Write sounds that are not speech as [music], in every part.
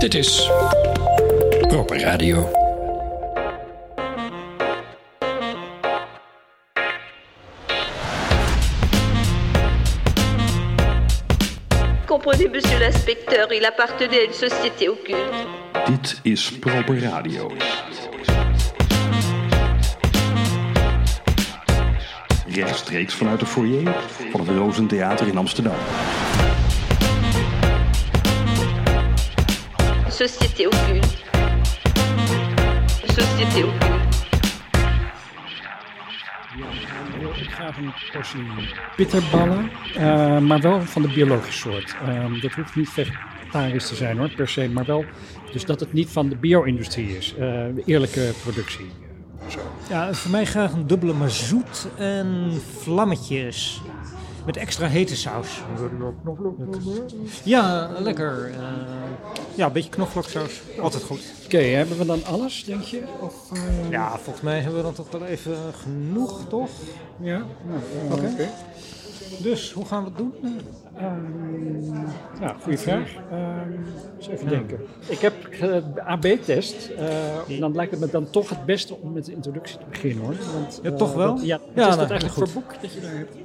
Dit is Proper Radio. Comprenez, monsieur l'inspecteur, il appartenait à une société occulte. Dit is Proper Radio. Rechtstreeks vanuit de foyer van het Rozentheater in Amsterdam. Société occulte. Société occulte. Ik graag een portie bitterballen, eh, maar wel van de biologische soort. Ehm, dat hoeft niet vegetarisch te zijn hoor, per se, maar wel dus dat het niet van de bio-industrie is. eh, de eerlijke productie. eh, zo. Ja, voor mij graag een dubbele maar zoet en vlammetjes. Met extra hete saus. Ja, lekker. eh, ja, een beetje knoflooksaus. Altijd goed. Oké, hebben we dan alles, denk je? Of, eh, Ja, volgens mij hebben we dan toch wel even genoeg, toch? ja? Nou, oké. Dus, hoe gaan we het doen? Ehm, ja, goede vraag. Ehm, eens even denken. Ik heb eh, de AB-test. eh, dan lijkt het me dan toch het beste om met de introductie te beginnen hoor. Want, Ja, eh, toch wel? dat- ja, Ja, is nou, dat eigenlijk goed. voor boek dat je daar hebt?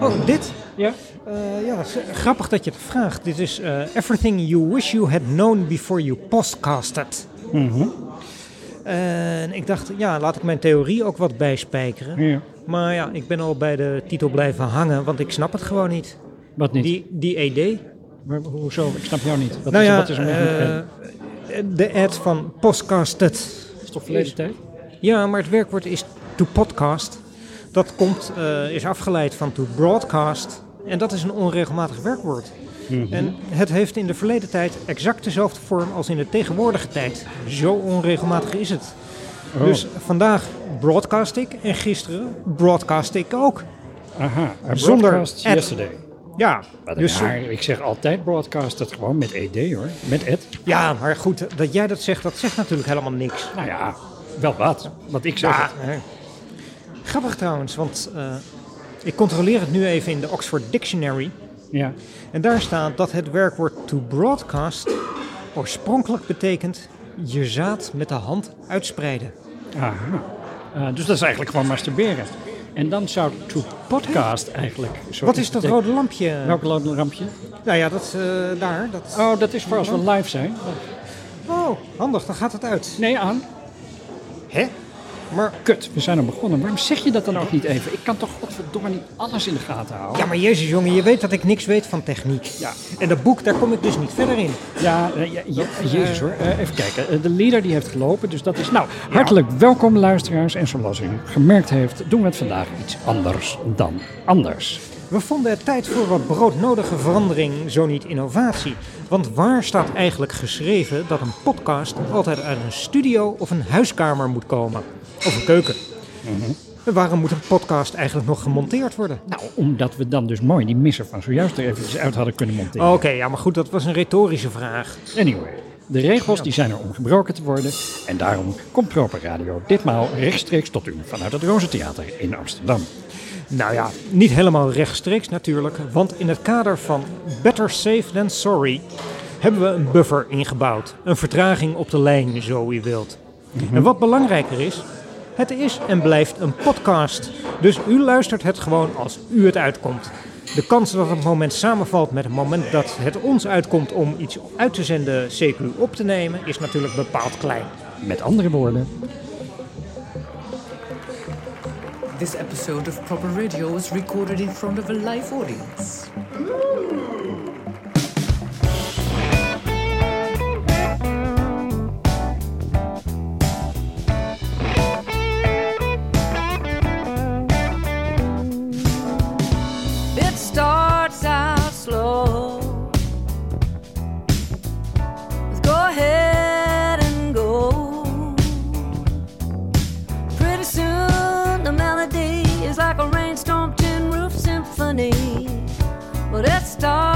Oh, dit? Ja? Eh, ja, grappig dat je het vraagt. Dit is eh, Everything You Wish You Had Known Before You Podcasted. Mhm. En ik dacht, ja, laat ik mijn theorie ook wat bijspijkeren. Ja. Maar ja, ik ben al bij de titel blijven hangen, want ik snap het gewoon niet. Wat niet? Die, die ED. Maar hoezo? Ik snap jou niet. Wat nou is, ja, wat is er eh, de ad van podcasted. is toch verleden tijd? Ja, maar het werkwoord is to podcast. Dat komt, eh, is afgeleid van to broadcast. En dat is een onregelmatig werkwoord. En het heeft in de verleden tijd exact dezelfde vorm als in de tegenwoordige tijd. Zo onregelmatig is het. Oh. Dus vandaag broadcast ik en gisteren broadcast ik ook. Aha, I Zonder broadcast ad. yesterday. Ja, dus, ik zeg altijd broadcast het gewoon met ED hoor. Met Ed. ja, maar goed, dat jij dat zegt, dat zegt natuurlijk helemaal niks. Nou ja, wel wat. Wat ik zeg. Ja. Grappig trouwens, want eh, ik controleer het nu even in de Oxford Dictionary. Ja. En daar staat dat het werkwoord to broadcast oorspronkelijk betekent je zaad met de hand uitspreiden. Aha. Eh, dus dat is eigenlijk gewoon masturberen. En dan zou to podcast eigenlijk... Wat is dat rode lampje? Welk rode rampje? Nou ja, dat eh, daar. Dat... Oh, dat is voor als we live zijn. Oh, handig, dan gaat het uit. Nee, aan. Hè? Maar, Kut, we zijn al begonnen. Waarom zeg je dat dan ook niet even? Ik kan toch godverdomme niet alles in de gaten houden? ja, maar jezus jongen, je weet dat ik niks weet van techniek. Ja. En dat boek, daar kom ik dus niet verder in. Ja, eh, ja, ja, jezus hoor. Eh, even kijken. Eh, de leader die heeft gelopen, dus dat is... Nou, hartelijk welkom luisteraars. En zoals u gemerkt heeft, doen we het vandaag iets anders dan anders. We vonden het tijd voor wat broodnodige verandering, zo niet innovatie. Want waar staat eigenlijk geschreven dat een podcast altijd uit een studio of een huiskamer moet komen? Of een keuken? En waarom moet een podcast eigenlijk nog gemonteerd worden? Nou, omdat we dan dus mooi die misser van zojuist er eventjes uit hadden kunnen monteren. Oké, ja, maar goed, dat was een retorische vraag. Anyway, de regels die zijn er om gebroken te worden. En daarom komt Proper Radio ditmaal rechtstreeks tot u vanuit het Rozentheater in Amsterdam. Nou ja, niet helemaal rechtstreeks natuurlijk, want in het kader van Better Safe Than Sorry hebben we een buffer ingebouwd. Een vertraging op de lijn, zo u wilt. En wat belangrijker is, het is en blijft een podcast. Dus u luistert het gewoon als u het uitkomt. De kans dat het moment samenvalt met het moment dat het ons uitkomt om iets uit te zenden, CQ op te nemen, is natuurlijk bepaald klein. Met andere woorden, This episode of Proper Radio was recorded in front of a live audience. money, but it starts.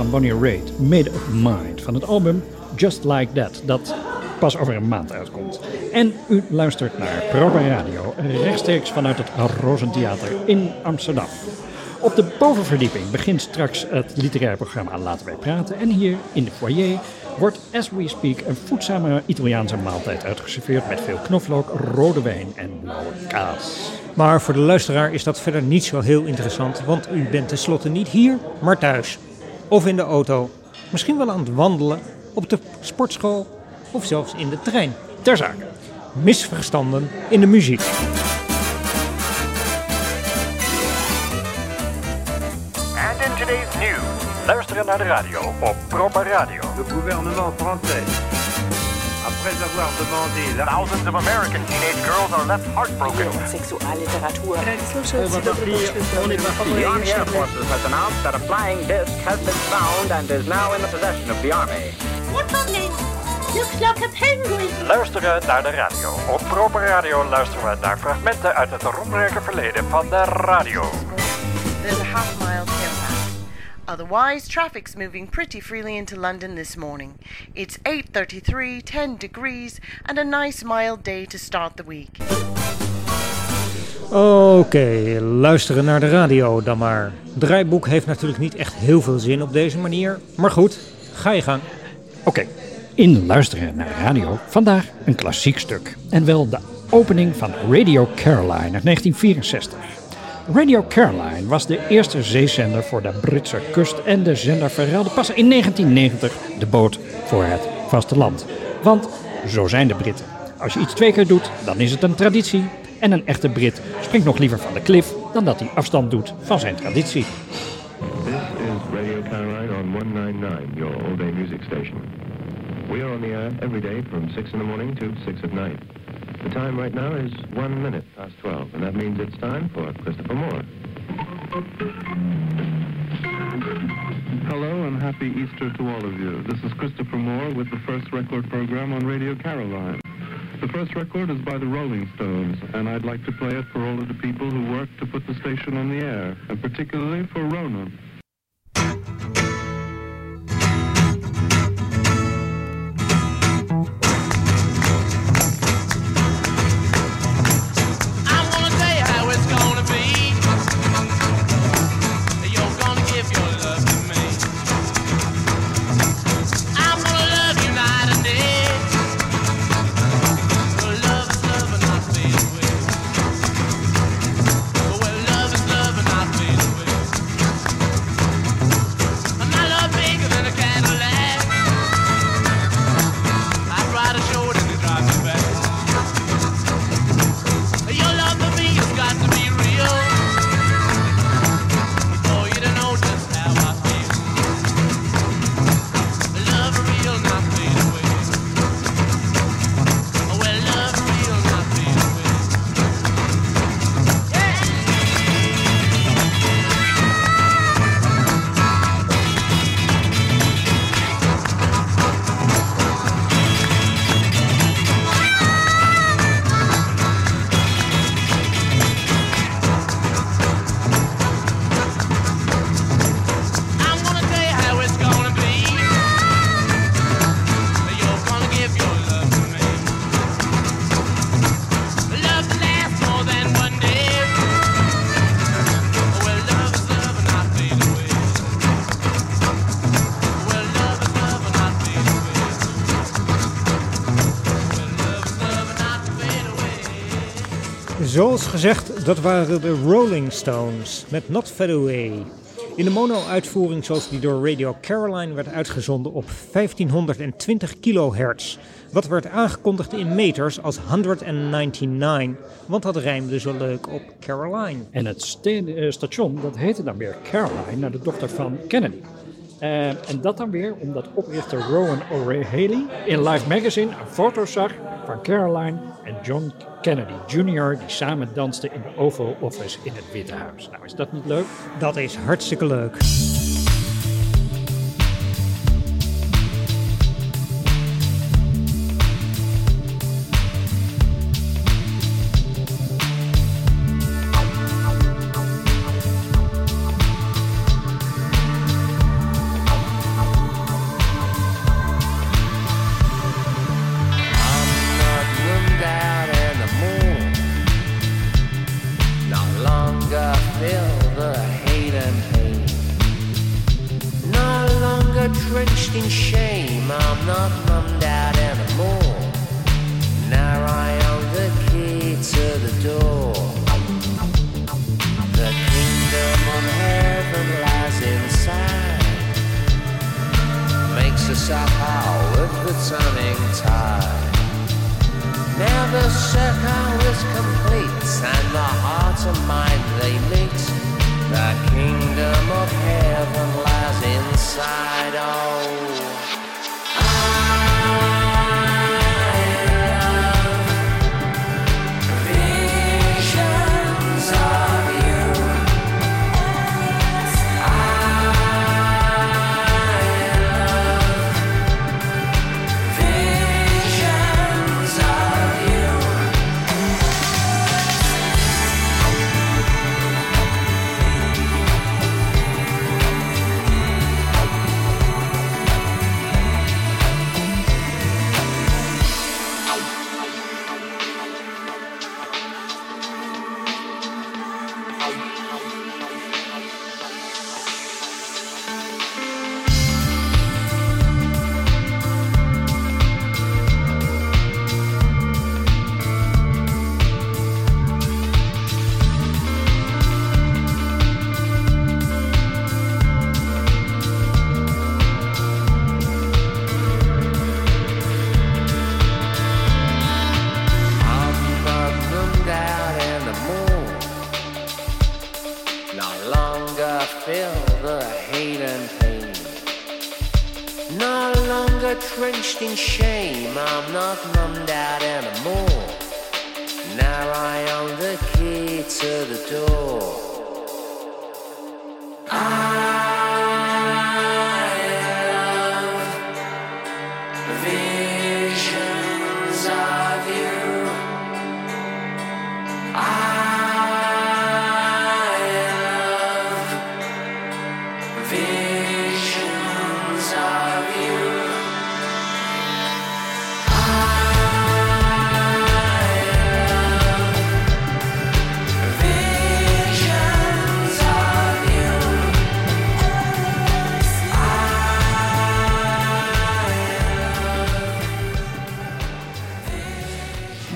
Van Bonnie Raitt, Made Up Mind, van het album Just Like That, dat pas over een maand uitkomt. En u luistert naar Proper Radio, rechtstreeks vanuit het Rosentheater in Amsterdam. Op de bovenverdieping begint straks het literaire programma Laten wij praten. En hier in de foyer wordt, as we speak, een voedzame Italiaanse maaltijd uitgeserveerd met veel knoflook, rode wijn en blauwe kaas. Maar voor de luisteraar is dat verder niet zo heel interessant, want u bent tenslotte niet hier, maar thuis. Of in de auto, misschien wel aan het wandelen, op de sportschool of zelfs in de trein. Ter zake. Misverstanden in de muziek. And in today's news, luisteren naar de radio op Proper Radio. Le gouvernement français, après avoir demandé la Thousands of American teenage girls are left heartbroken. Sexualliteratur. The Army Air Forces has announced that a flying disc has been found and is now in the possession of the Army. Looks like a penguin. Luisteren naar de radio. Op Proper Radio luisteren we naar fragmenten uit het roemrijke verleden van de radio. There's a half mile tailback. Otherwise, traffic's moving pretty freely into London this morning. It's 8:33, 10 degrees, and a nice mild day to start the week. Oké, luisteren naar de radio dan maar. Draaiboek heeft natuurlijk niet echt heel veel zin op deze manier. Maar goed, ga je gang. Oké, in luisteren naar de radio. Vandaag een klassiek stuk. En wel de opening van Radio Caroline uit 1964. Radio Caroline was de eerste zeezender voor de Britse kust en de zender verruilde pas in 1990 de boot voor het vasteland. Want zo zijn de Britten. Als je iets twee keer doet, dan is het een traditie. En een echte Brit springt nog liever van de klif dan dat hij afstand doet van zijn traditie. This is Radio Caroline on 199, your all-day music station. We are on the air every day from 6 in the morning to 6 at night. The time right now is 1 minute past 12, and that means it's time for Christopher Moore. Hello and happy Easter to all of you. This is Christopher Moore with the first record program on Radio Caroline. The first record is by the Rolling Stones, and I'd like to play it for all of the people who worked to put the station on the air, and particularly for Ronan. Gezegd, dat waren de Rolling Stones met Not Fed Away. In de mono-uitvoering zoals die door Radio Caroline werd uitgezonden op 1520 kilohertz. Wat werd aangekondigd in meters als 199, want dat rijmde zo leuk op Caroline. En het eh, station, dat heette dan weer Caroline, naar de dochter van Kennedy. Eh, en dat dan weer omdat oprichter Rowan O'Reilly in Life Magazine een foto zag van Caroline en John Kennedy Jr. die samen dansten in de Oval Office in het Witte Huis. Nou, is dat niet leuk? Dat is hartstikke leuk.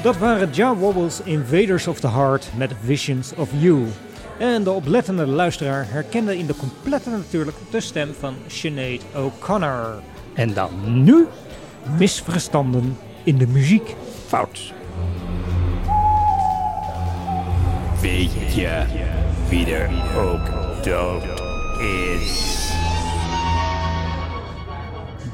Dat waren Ja Wobbles Invaders of the Heart met Visions of You. En de oplettende luisteraar herkende in de complete natuurlijk de stem van Sinead O'Connor. En dan nu misverstanden in de muziek. Fout. Weet je wie er ook dood is?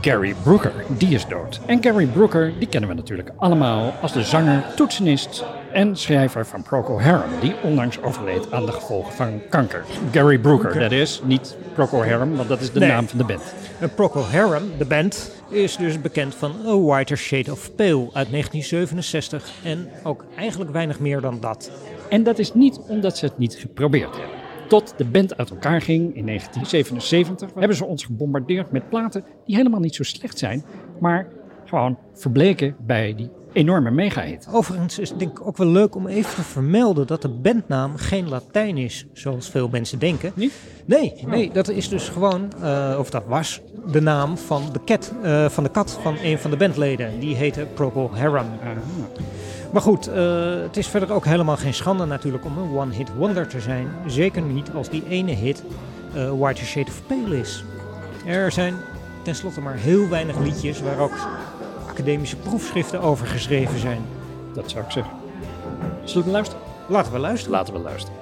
Gary Brooker, die is dood. En Gary Brooker, die kennen we natuurlijk allemaal als de zanger, toetsenist en schrijver van Procol Harum, die onlangs overleed aan de gevolgen van kanker. Gary Brooker, dat is, niet Procol Harum, want dat is de Nee. naam van de band. En Procol Harum, de band, is dus bekend van A Whiter Shade of Pale uit 1967 en ook eigenlijk weinig meer dan dat. En dat is niet omdat ze het niet geprobeerd hebben. Tot de band uit elkaar ging in 1977 hebben ze ons gebombardeerd met platen die helemaal niet zo slecht zijn, maar gewoon verbleken bij die enorme mega-hit. Overigens is het denk ik ook wel leuk om even te vermelden dat de bandnaam geen Latijn is, zoals veel mensen denken. Niet? Nee, nee, dat is dus gewoon, eh, of dat was de naam van de, cat, eh, van de kat van een van de bandleden. Die heette Procol Harum. Maar goed, eh, het is verder ook helemaal geen schande natuurlijk om een one-hit wonder te zijn. Zeker niet als die ene hit eh White Shade of Pale is. Er zijn tenslotte maar heel weinig liedjes waar ook academische proefschriften over geschreven zijn. Dat zou ik zeggen. Zullen we luisteren? Laten we luisteren. Laten we luisteren.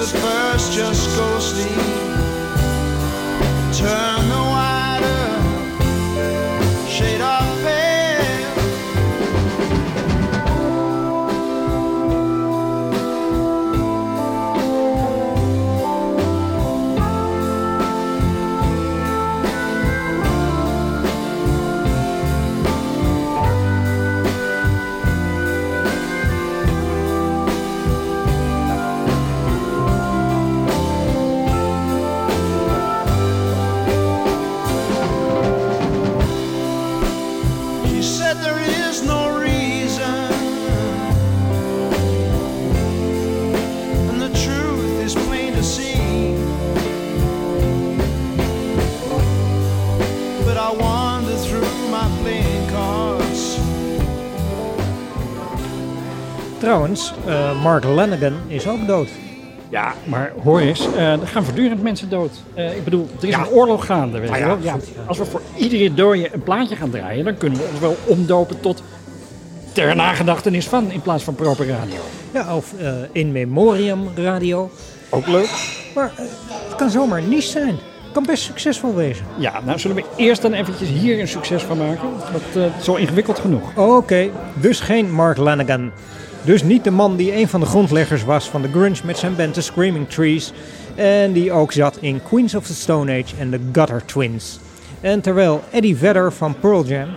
At first just ghostly turned the Trouwens, eh, Mark Lanigan is ook dood. Ja, maar hoor eens, eh, er gaan voortdurend mensen dood. Eh, ik bedoel, er is een oorlog gaande. Weet Ah je ja, wel? Ja. Als we voor iedere dode een plaatje gaan draaien, dan kunnen we ons wel omdopen tot ter nagedachtenis van in plaats van proper radio. Ja, of eh, In Memoriam Radio. Ook leuk. Maar het kan zomaar niche zijn. Het kan best succesvol wezen. Ja, nou zullen we eerst dan eventjes hier een succes van maken? Dat eh zo ingewikkeld genoeg. Oké, dus geen Mark Lanigan. Dus niet de man die een van de grondleggers was van de grunge met zijn band The Screaming Trees. En die ook zat in Queens of the Stone Age en de Gutter Twins. En terwijl Eddie Vedder van Pearl Jam,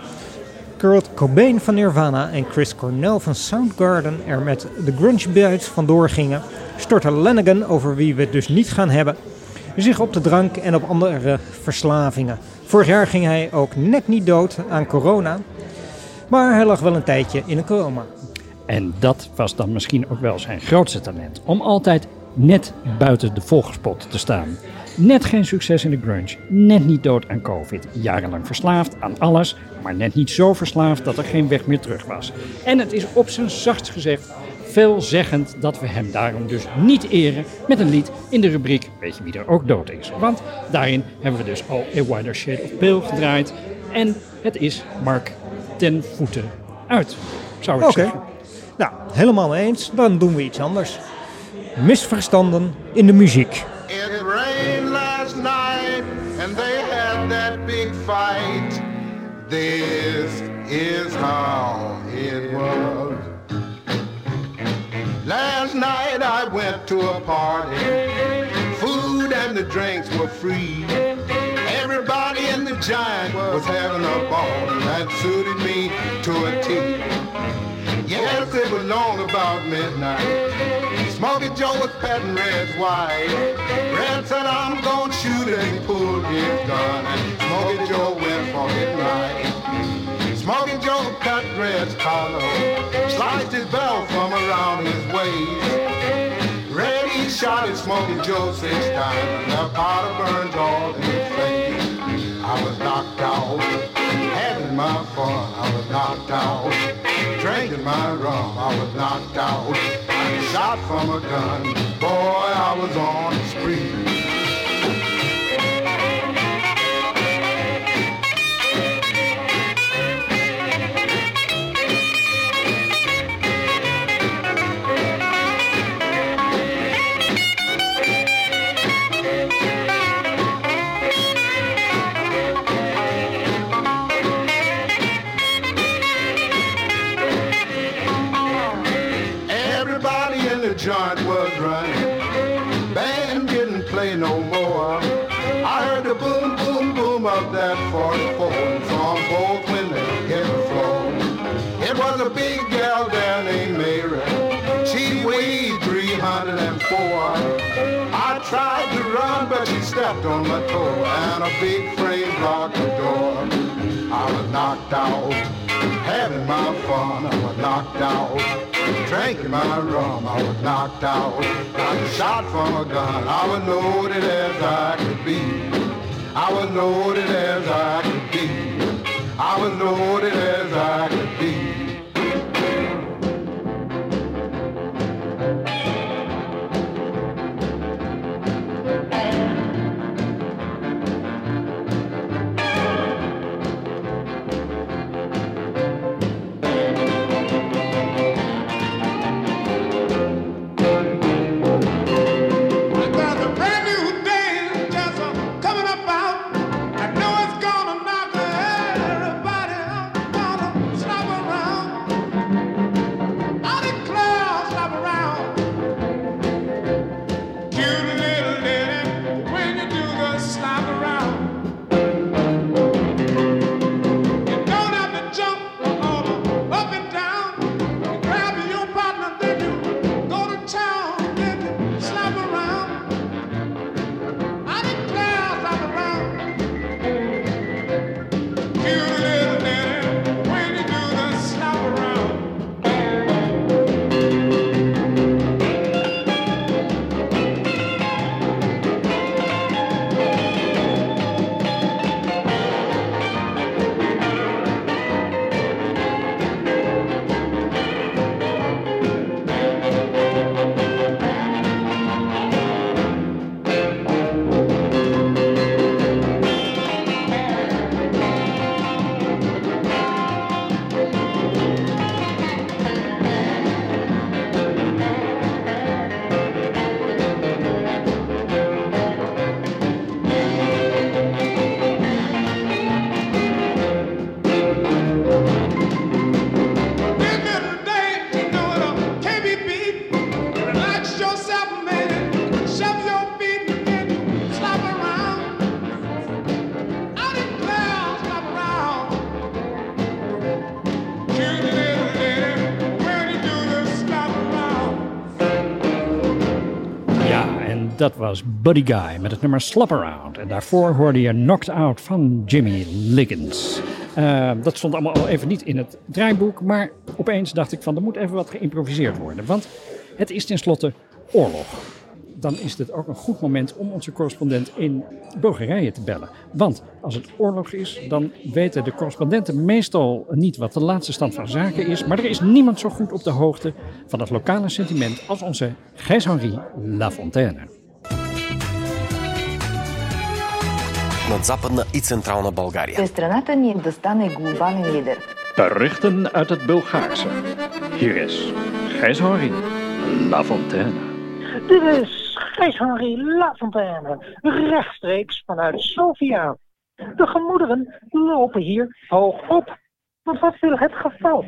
Kurt Cobain van Nirvana en Chris Cornell van Soundgarden er met de grunge buits vandoor gingen, stortte Lanigan, over wie we het dus niet gaan hebben, zich op de drank en op andere verslavingen. Vorig jaar ging hij ook net niet dood aan corona, maar hij lag wel een tijdje in een coma. En dat was dan misschien ook wel zijn grootste talent. Om altijd net buiten de volgspot te staan. Net geen succes in de grunge. Net niet dood aan covid. Jarenlang verslaafd aan alles. Maar net niet zo verslaafd dat er geen weg meer terug was. En het is op zijn zachtst gezegd veelzeggend dat we hem daarom dus niet eren met een lied in de rubriek Weet je wie er ook dood is. Want daarin hebben we dus al A Wider Shade of Pale gedraaid. En het is Mark ten voeten uit, zou ik Oké. zeggen. Nou, helemaal eens. Dan doen we iets anders. Misverstanden in de muziek. It rained last night and they had that big fight. This is how it was. Last night I went to a party. Food and the drinks were free. Everybody in the giant was having a ball that suited me to a T. Yes, it was long about midnight. Smokey Joe was petting Red's wife. Red said, I'm gonna shoot and he pulled his gun. And Smokey Joe went for his knife. Smokey Joe cut Red's collar, sliced his belt from around his waist. Red, he shot at Smokey Joe six times, the powder burned all in his face. I was knocked out, having my fun. I was knocked out, drinking my rum. I was knocked out, I shot from a gun. Boy, I was on the spree. Stepped on my toe, and a big frame blocked the door. I was knocked out, having my fun. I was knocked out, drinking my rum. I was knocked out, got shot from a gun. I was loaded as I could be. I was loaded as I could be. I was loaded as I could be. Dat was Buddy Guy met het nummer Slap Around. En daarvoor hoorde je Knocked Out van Jimmy Liggins. Eh, dat stond allemaal al even niet in het draaiboek, maar opeens dacht ik van er moet even wat geïmproviseerd worden. Want het is tenslotte oorlog Dan is dit ook een goed moment om onze correspondent in Bulgarije te bellen. Want als het oorlog is, dan weten de correspondenten meestal niet wat de laatste stand van zaken is. Maar er is niemand zo goed op de hoogte van het lokale sentiment als onze Gijs-Henri Lafontaine. над Западна и Централна България. страната ни да стане глобален лидер. Berichten uit het Bulgaarse. Hier is Gijs-Henri Lafontaine. Dit is Gijs-Henri Lafontaine, rechtstreeks vanuit Sofia. De gemoederen lopen hier hoog op. Want wat wil het geval?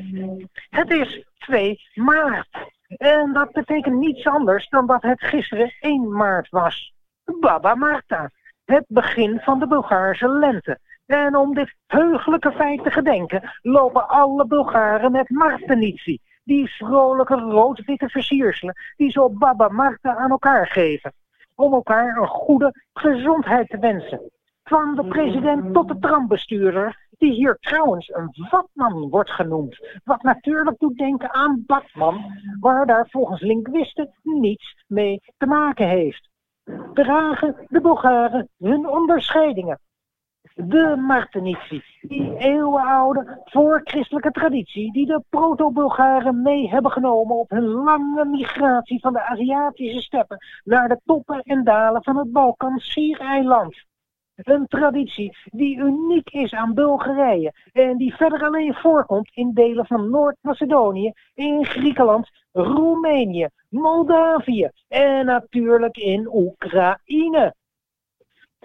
Het is 2 maart. En dat betekent niets anders dan dat het gisteren 1 maart was. Baba Marta, het begin van de Bulgaarse lente. En om dit heugelijke feit te gedenken, lopen alle Bulgaren met Martenitie. Die vrolijke rood-witte versierselen die ze op Baba Marta aan elkaar geven. Om elkaar een goede gezondheid te wensen. Van de president tot de trambestuurder, die hier trouwens een vatman wordt genoemd. Wat natuurlijk doet denken aan Batman, waar daar volgens linguisten niets mee te maken heeft. Dragen de Bulgaren hun onderscheidingen. De Martenitie, die eeuwenoude voorchristelijke traditie die de proto-Bulgaren mee hebben genomen op hun lange migratie van de Aziatische steppen naar de toppen en dalen van het Balkan-Schiereiland. Een traditie die uniek is aan Bulgarije en die verder alleen voorkomt in delen van Noord-Macedonië, in Griekenland, Roemenië, Moldavië en natuurlijk in Oekraïne.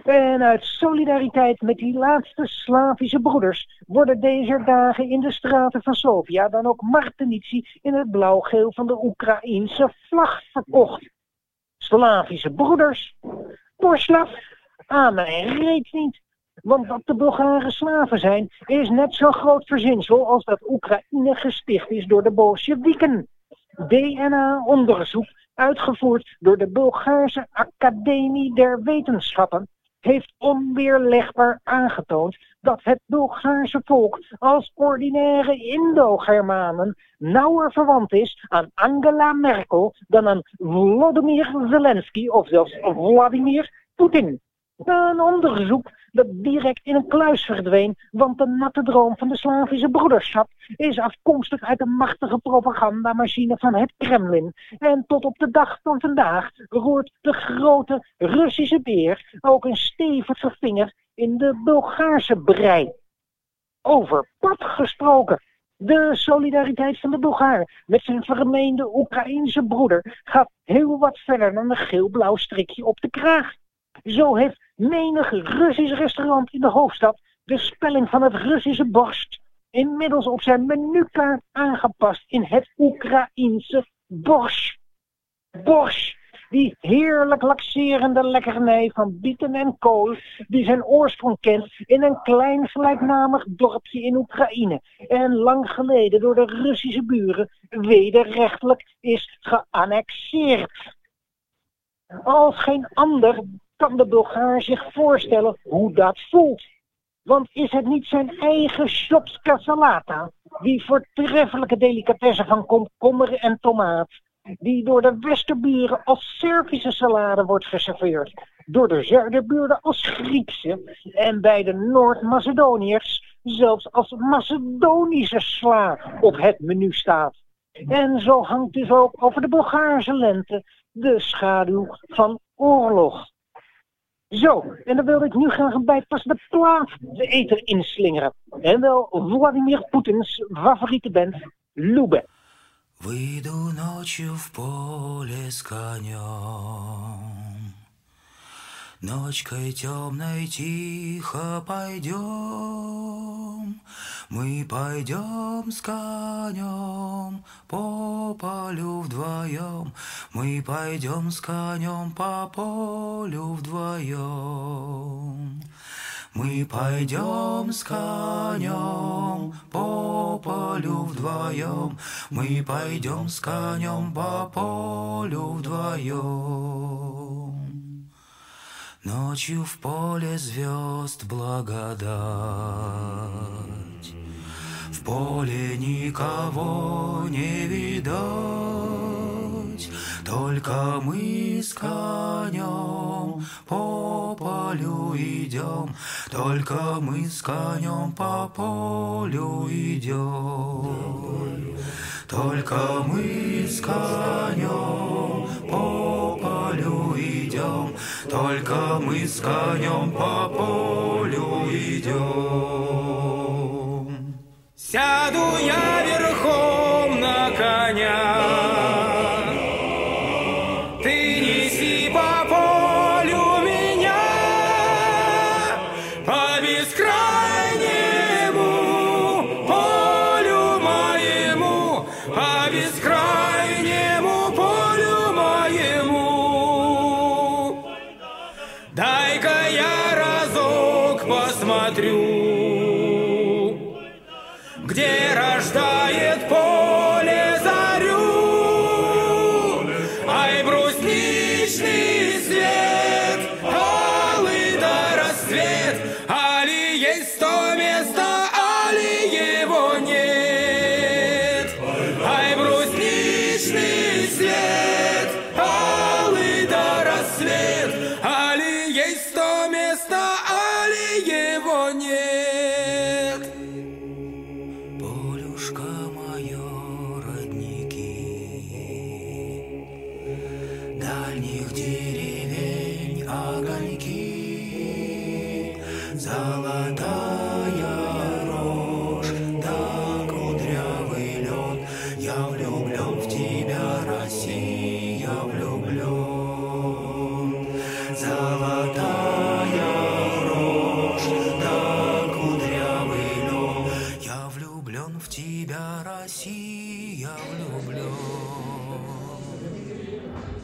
En uit solidariteit met die laatste Slavische broeders worden deze dagen in de straten van Sofia dan ook Martenitie in het blauw-geel van de Oekraïense vlag verkocht. Slavische broeders, Borslav? Ah, mijn reet niet. Want dat de Bulgaren slaven zijn, is net zo'n groot verzinsel als dat Oekraïne gesticht is door de Bolsjewieken. DNA-onderzoek, uitgevoerd door de Bulgaarse Academie der Wetenschappen, heeft onweerlegbaar aangetoond dat het Bulgaarse volk als ordinaire Indo-Germanen nauwer verwant is aan Angela Merkel dan aan Volodymyr Zelensky of zelfs Vladimir Poetin. Een onderzoek dat direct in een kluis verdween, want de natte droom van de Slavische broederschap is afkomstig uit de machtige propagandamachine van het Kremlin. En tot op de dag van vandaag roert de grote Russische beer ook een stevige vinger in de Bulgaarse brei. Over pad gesproken. De solidariteit van de Bulgaar met zijn vermeende Oekraïense broeder gaat heel wat verder dan een geel-blauw strikje op de kraag. Zo heeft menig Russisch restaurant in de hoofdstad de spelling van het Russische borst inmiddels op zijn menukaart aangepast in het Oekraïense borsch. Borsch, die heerlijk laxerende lekkernij van bieten en kool, die zijn oorsprong kent in een klein gelijknamig dorpje in Oekraïne en lang geleden door de Russische buren wederrechtelijk is geannexeerd. Als geen ander kan de Bulgaar zich voorstellen hoe dat voelt. Want is het niet zijn eigen Shopska salata, die voortreffelijke delicatesse van komkommer en tomaat, die door de Westerburen als Servische salade wordt geserveerd, door de Zuiderburen als Griekse en bij de Noord-Macedoniërs zelfs als Macedonische sla op het menu staat. En zo hangt dus ook over de Bulgaarse lente de schaduw van oorlog. Zo, en dan wilde ik nu graag een bijpassende plaat de eter inslingeren. En wel Vladimir Poetins favoriete band, Lube. Выйду ночью в поле с конем, Ночкой темной тихо пойдем, Мы пойдем с конем по полю вдвоем, Мы пойдем с конем по полю вдвоем. Мы пойдем с конем по полю вдвоем, Мы пойдем с конем по полю вдвоем. Ночью в поле звезд благодать, В поле никого не видать, Только мы с конем по полю идем, Только мы с конем по полю идем. Только мы с конем по Только мы с конем по полю идем. Сяду я верхом на коня, где рождает поле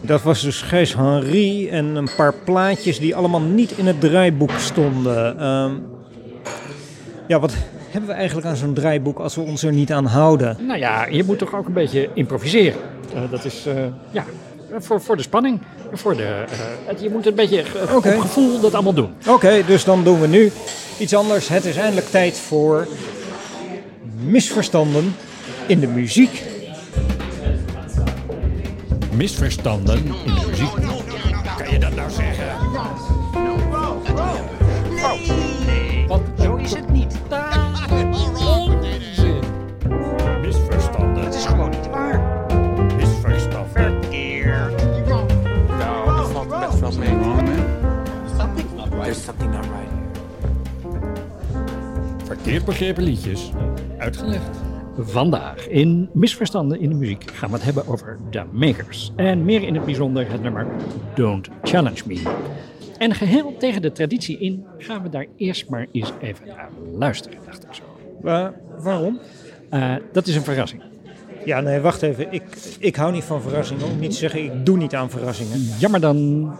Dat was dus Gijs Henry en een paar plaatjes die allemaal niet in het draaiboek stonden. Ehm, ja, wat hebben we eigenlijk aan zo'n draaiboek als we ons er niet aan houden? Nou ja, je moet toch ook een beetje improviseren. Eh, dat is, eh, ja, voor, voor de spanning. Voor de, eh, je moet een beetje Oké. op gevoel dat allemaal doen. Oké, dus dan doen we nu iets anders. Het is eindelijk tijd voor misverstanden in de muziek. Misverstanden in de muziek. Kan je dat nou zeggen? Want zo is het niet. Onzin. Misverstanden. Het is gewoon niet waar. Misverstanden. Verkeerd. Nou, dat valt best wel mee. There's something not right. Verkeerd begrepen liedjes. Uitgelegd. Vandaag in Misverstanden in de muziek gaan we het hebben over The Makers. En meer in het bijzonder het nummer Don't Challenge Me. En geheel tegen de traditie in gaan we daar eerst maar eens even naar luisteren, dacht ik zo. Wa- waarom? Eh, dat is een verrassing. Ja, nee, wacht even. Ik, ik hou niet van verrassingen. Om niet te zeggen, ik doe niet aan verrassingen. Jammer dan.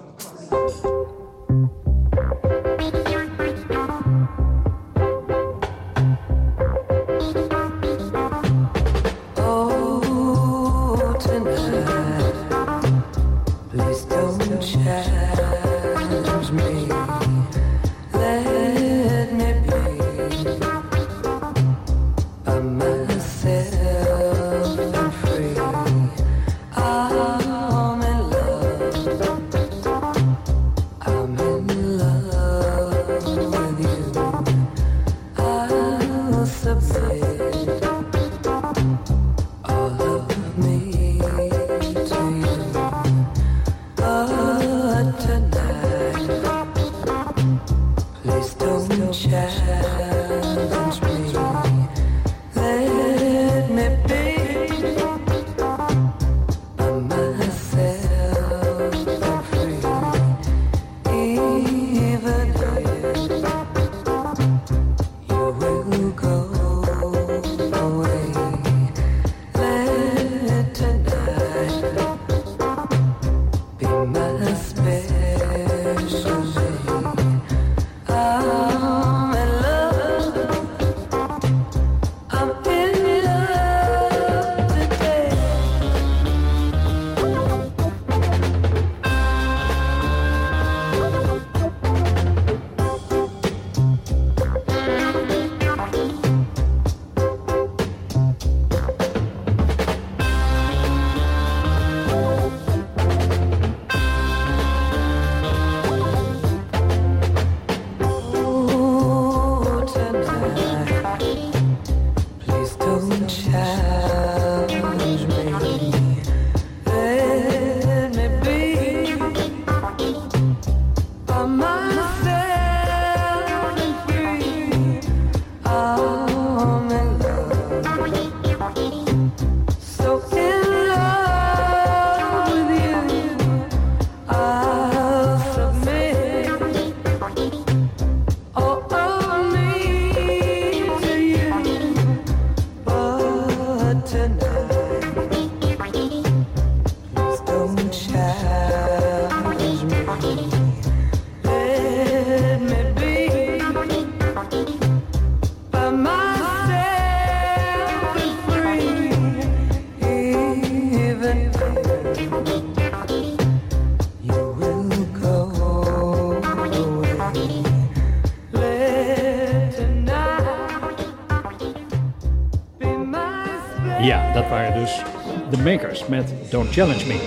Met Don't Challenge Me.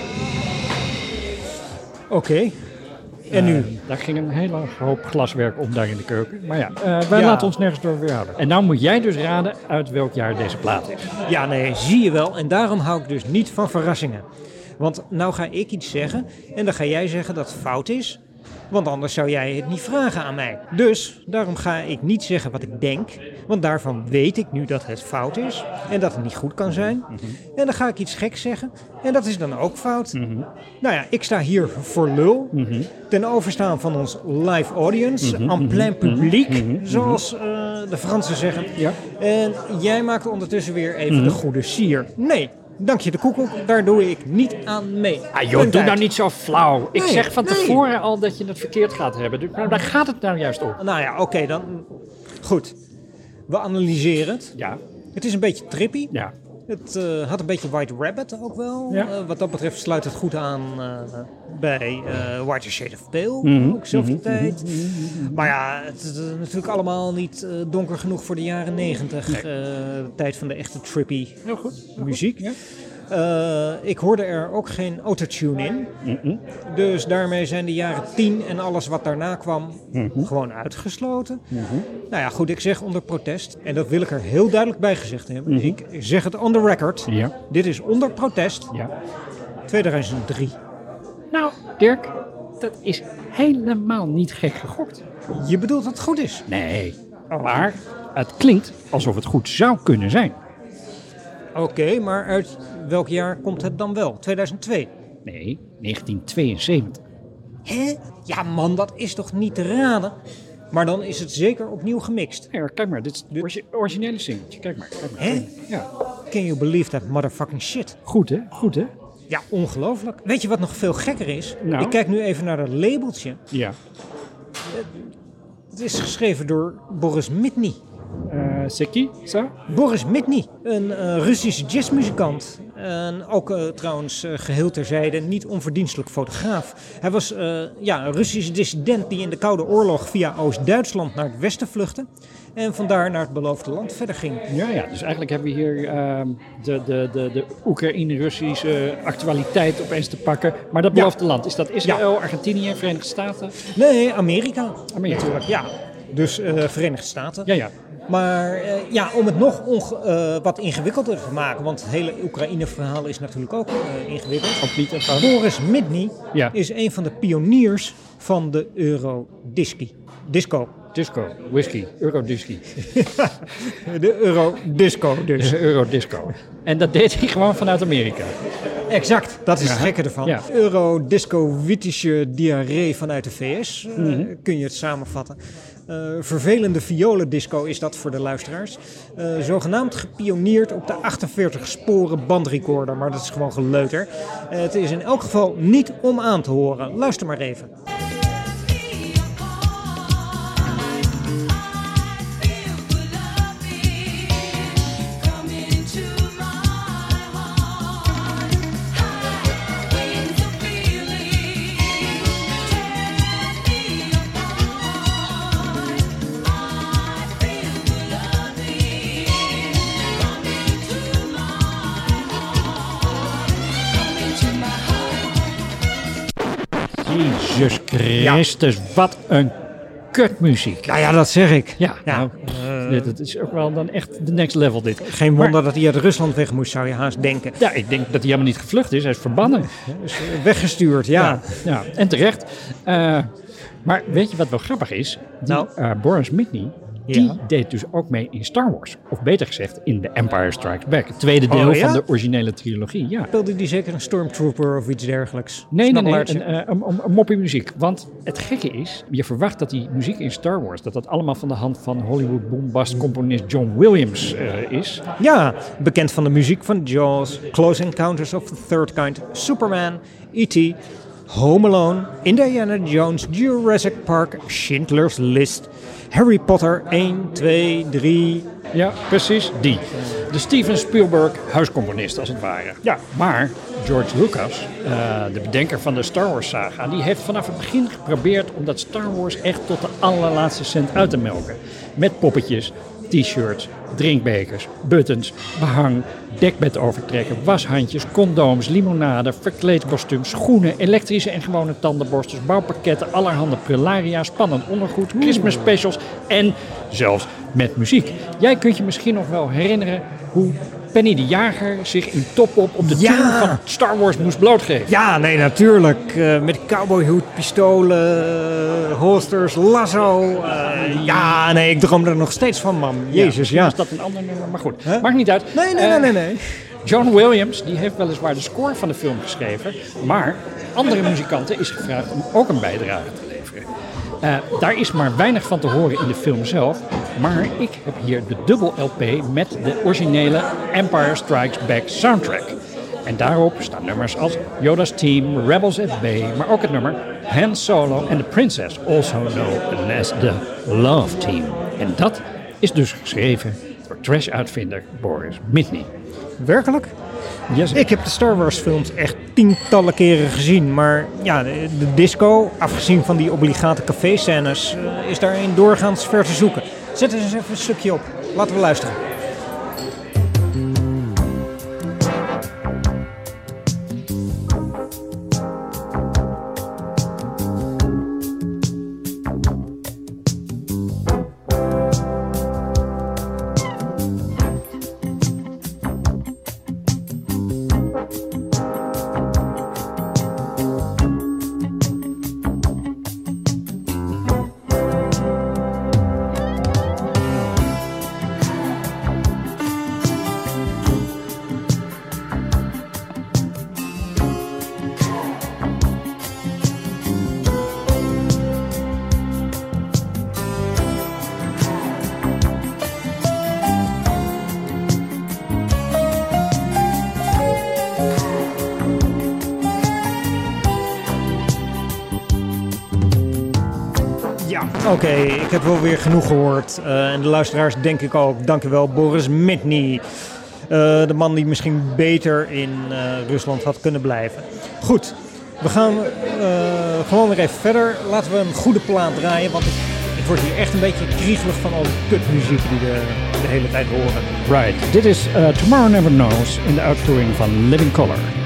Oké. En nu? Eh, daar ging een hele hoop glaswerk om daar in de keuken. Maar ja, eh, wij Ja. laten ons nergens door weerhouden. En nou moet jij dus raden uit welk jaar deze plaat is. Ja, nee, zie je wel. En daarom hou ik dus niet van verrassingen. Want nou ga ik iets zeggen en dan ga jij zeggen dat het fout is. Want anders zou jij het niet vragen aan mij. Dus daarom ga ik niet zeggen wat ik denk. Want daarvan weet ik nu dat het fout is. En dat het niet goed kan zijn. En dan ga ik iets geks zeggen. En dat is dan ook fout. Nou ja, ik sta hier voor lul. Ten overstaan van ons live audience. Mhm, En plein mhm, publiek. mhm, mhm. Zoals eh, de Fransen zeggen. Ja. En jij maakt ondertussen weer even Mhm. de goede sier. Nee, Dank je de koekoek, daar doe ik niet aan mee. Ah joh, Punt doe uit. nou niet zo flauw. Ik Nee, zeg van nee. tevoren al dat je het verkeerd gaat hebben. Dus, maar daar gaat het nou juist om. Nou ja, oké dan. Goed. We analyseren het. Ja. Het is een beetje trippy. Ja. Het eh, had een beetje White Rabbit ook wel. Ja. Eh, wat dat betreft sluit het goed aan eh, bij White Shade of Pale. Mhm, Ook zelfde mhm, tijd. Maar ja, het is natuurlijk allemaal niet donker genoeg voor de jaren negentig. Nee. de tijd van de echte trippy Heel goed. muziek. Eh, ik hoorde er ook geen autotune in. Dus daarmee zijn de jaren 10 en alles wat daarna kwam Mhm. gewoon uitgesloten. Nou ja, goed, ik zeg onder protest. En dat wil ik er heel duidelijk bij gezegd hebben. Mhm. Ik zeg het on the record. Ja. Dit is onder protest. Ja. 2003. Nou, Dirk, dat is helemaal niet gek gegokt. Je bedoelt dat het goed is? Nee. Maar het klinkt alsof het goed zou kunnen zijn. Oké, maar uit welk jaar komt het dan wel? 2002? Nee, 1972. Hè? Ja man, dat is toch niet te raden? Maar dan is het zeker opnieuw gemixt. Ja, kijk maar, dit is het orgi- originele singeltje. Kijk maar. Kijk maar. Hè? Ja. Can you believe that motherfucking shit? Goed hè, goed hè? Ja, ongelooflijk. Weet je wat nog veel gekker is? Nou? Ik kijk nu even naar dat labeltje. Ja. Het is geschreven door Boris Mitny. Eh Seki, zo? Boris Mitny, een eh, Russische jazzmuzikant. En ook eh, trouwens eh, geheel terzijde niet onverdienstelijk fotograaf. Hij was eh, ja, een Russische dissident die in de Koude Oorlog via Oost-Duitsland naar het westen vluchtte. En vandaar naar het beloofde land verder ging. Ja, ja, dus eigenlijk hebben we hier ehm, de, de, de, de Oekraïne-Russische actualiteit opeens te pakken. Maar dat beloofde land, is dat Israël, Argentinië, Verenigde Staten? Nee, Amerika. Amerika. Natuurlijk, ja. Dus eh, Verenigde Staten. Ja, ja. Maar eh, ja, om het nog eh, wat ingewikkelder te maken, want het hele Oekraïne-verhaal is natuurlijk ook ingewikkeld. Ook niet eenvoudig. Boris Midney Ja. is een van de pioniers van de Eurodisci. Disco. Disco, whisky, Eurodisky. [laughs] De Eurodisco dus. De [laughs] Eurodisco. En dat deed hij gewoon vanuit Amerika. Exact, dat is Ja. het gekke ervan. Ja. Eurodisco-witische diarree vanuit de VS, Mhm. kun je het samenvatten. Eh, vervelende violendisco is dat voor de luisteraars. Eh, zogenaamd gepioneerd op de 48 sporen bandrecorder, maar dat is gewoon geleuter. Eh, het is in elk geval niet om aan te horen. Luister maar even. Jezus Christus, wat een kutmuziek. Nou ja, dat zeg ik. Ja, Ja, nou, dit, dit is ook wel dan echt de next level dit. Geen wonder dat hij uit Rusland weg moest, zou je haast denken. Ja, ik denk dat hij helemaal niet gevlucht is. Hij is verbannen. Dus, eh, weggestuurd, ja. Ja, ja, en terecht. Eh, maar weet je wat wel grappig is? Die, Nou? eh, Boris Mitney, die Ja. deed dus ook mee in Star Wars. Of beter gezegd, in The Empire Strikes Back. Het tweede Oh, deel ja? van de originele trilogie. Ja. Speelde die zeker een stormtrooper of iets dergelijks? Nee, nee, nee, een, eh, een, een, een moppie muziek. Want het gekke is, je verwacht dat die muziek in Star Wars, dat dat allemaal van de hand van Hollywood bombast componist John Williams eh, is. Ja, bekend van de muziek van Jaws, Close Encounters of the Third Kind, Superman, E.T., Home Alone, Indiana Jones, Jurassic Park, Schindler's List, Harry Potter 1, 2, 3. Ja, precies, die. De Steven Spielberg huiscomponist, als het ware. Ja, maar George Lucas, eh, de bedenker van de Star Wars saga, die heeft vanaf het begin geprobeerd om dat Star Wars echt tot de allerlaatste cent uit te melken. Met poppetjes, t-shirts, drinkbekers, buttons, behang, dekbed overtrekken, washandjes, condooms, limonade, verkleedkostuums, schoenen, elektrische en gewone tandenborstels, bouwpakketten, allerhande prularia, spannend ondergoed, Christmas specials en zelfs met muziek. Jij kunt je misschien nog wel herinneren hoe Penny de Jager zich in top-op op de Ja. tune van Star Wars moest blootgeven. Ja, nee, natuurlijk. eh, met cowboyhoed, pistolen, holsters, lasso. eh, ja, nee, ik droom er nog steeds van, man. Jezus, ja. is dat een ander nummer, maar goed. Maakt niet uit. Nee, nee, Eh, nee, nee, nee. John Williams die heeft weliswaar de score van de film geschreven, maar andere muzikanten is gevraagd om ook een bijdrage te leveren. Daar is maar weinig van te horen in de film zelf, maar ik heb hier de dubbel LP met de originele Empire Strikes Back soundtrack. En daarop staan nummers als Yoda's Team, Rebels at Bay, maar ook het nummer Han Solo en The Princess, also known as the Love Team. En dat is dus geschreven door trash-uitvinder Boris Mitney. Werkelijk? Yes, Ik heb de Star Wars films echt tientallen keren gezien, maar ja, de, de disco, afgezien van die obligate café-scènes, eh, is daarin doorgaans ver te zoeken. Zet eens even een stukje op. Laten we luisteren. Ja, oké, ik heb wel weer genoeg gehoord. Eh, en de luisteraars denk ik ook. Dank u wel, Boris Mitny. Eh, de man die misschien beter in eh, Rusland had kunnen blijven. Goed, we gaan eh, gewoon weer even verder. Laten we een goede plaat draaien, want ik, word hier echt een beetje kriegelig van al die kutmuziek die we de hele tijd horen. Right, dit is eh, Tomorrow Never Knows in de uitvoering van Living Color.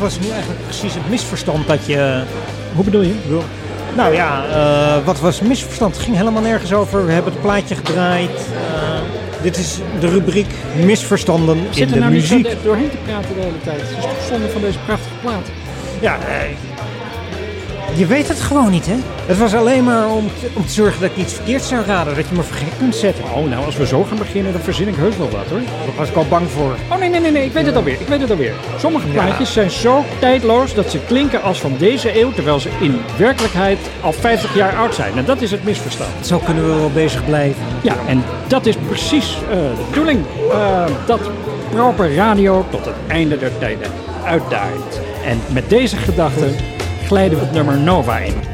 Was nu eigenlijk precies het misverstand dat je... Hoe bedoel je? Nou ja, eh, wat was het misverstand? Het ging helemaal nergens over. We hebben het plaatje gedraaid. Eh, dit is de rubriek misverstanden in Zit er de nou niet muziek. de- doorheen te praten de hele tijd? Het is zonde van deze prachtige plaat. Ja, eh, je weet het gewoon niet, hè? Het was alleen maar om, te- om te zorgen dat ik iets verkeerd zou raden. Dat je me vergeten kunt zetten. Oh, nou, als we zo gaan beginnen, dan verzin ik heus wel wat, hoor. Daar was ik al bang voor. Oh, nee, nee, nee, nee, ik weet het alweer. Ik weet het alweer. Sommige Ja. plaatjes zijn zo tijdloos dat ze klinken als van deze eeuw, terwijl ze in werkelijkheid al 50 jaar oud zijn. En dat is het misverstand. Zo kunnen we wel bezig blijven. Ja, en dat is precies eh, de bedoeling. eh, dat proper radio tot het einde der tijden uitdaait. En met deze gedachte glijden we het nummer Nova in.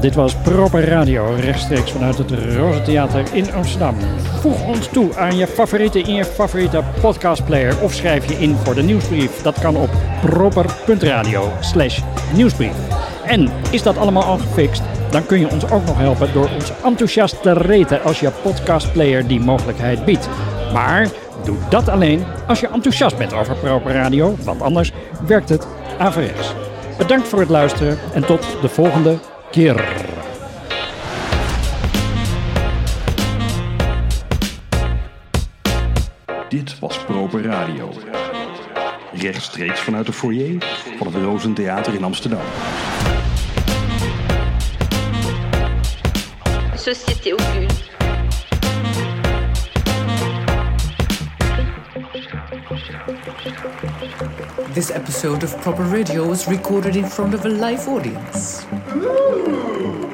Dit was Proper Radio, rechtstreeks vanuit het Rozentheater in Amsterdam. Voeg ons toe aan je favoriete in je favoriete podcastplayer of schrijf je in voor de nieuwsbrief. Dat kan op proper.radio slash nieuwsbrief. En is dat allemaal al gefixt? Dan kun je ons ook nog helpen door ons enthousiast te reten als je podcastplayer die mogelijkheid biedt. Maar doe dat alleen als je enthousiast bent over Proper Radio, want anders werkt het averechts. Bedankt voor het luisteren en tot de volgende keer. Dit was Proper Radio. Rechtstreeks vanuit de foyer van het Rozentheater in Amsterdam. Société occulte. This episode of Proper Radio was recorded in front of a live audience. Ooh.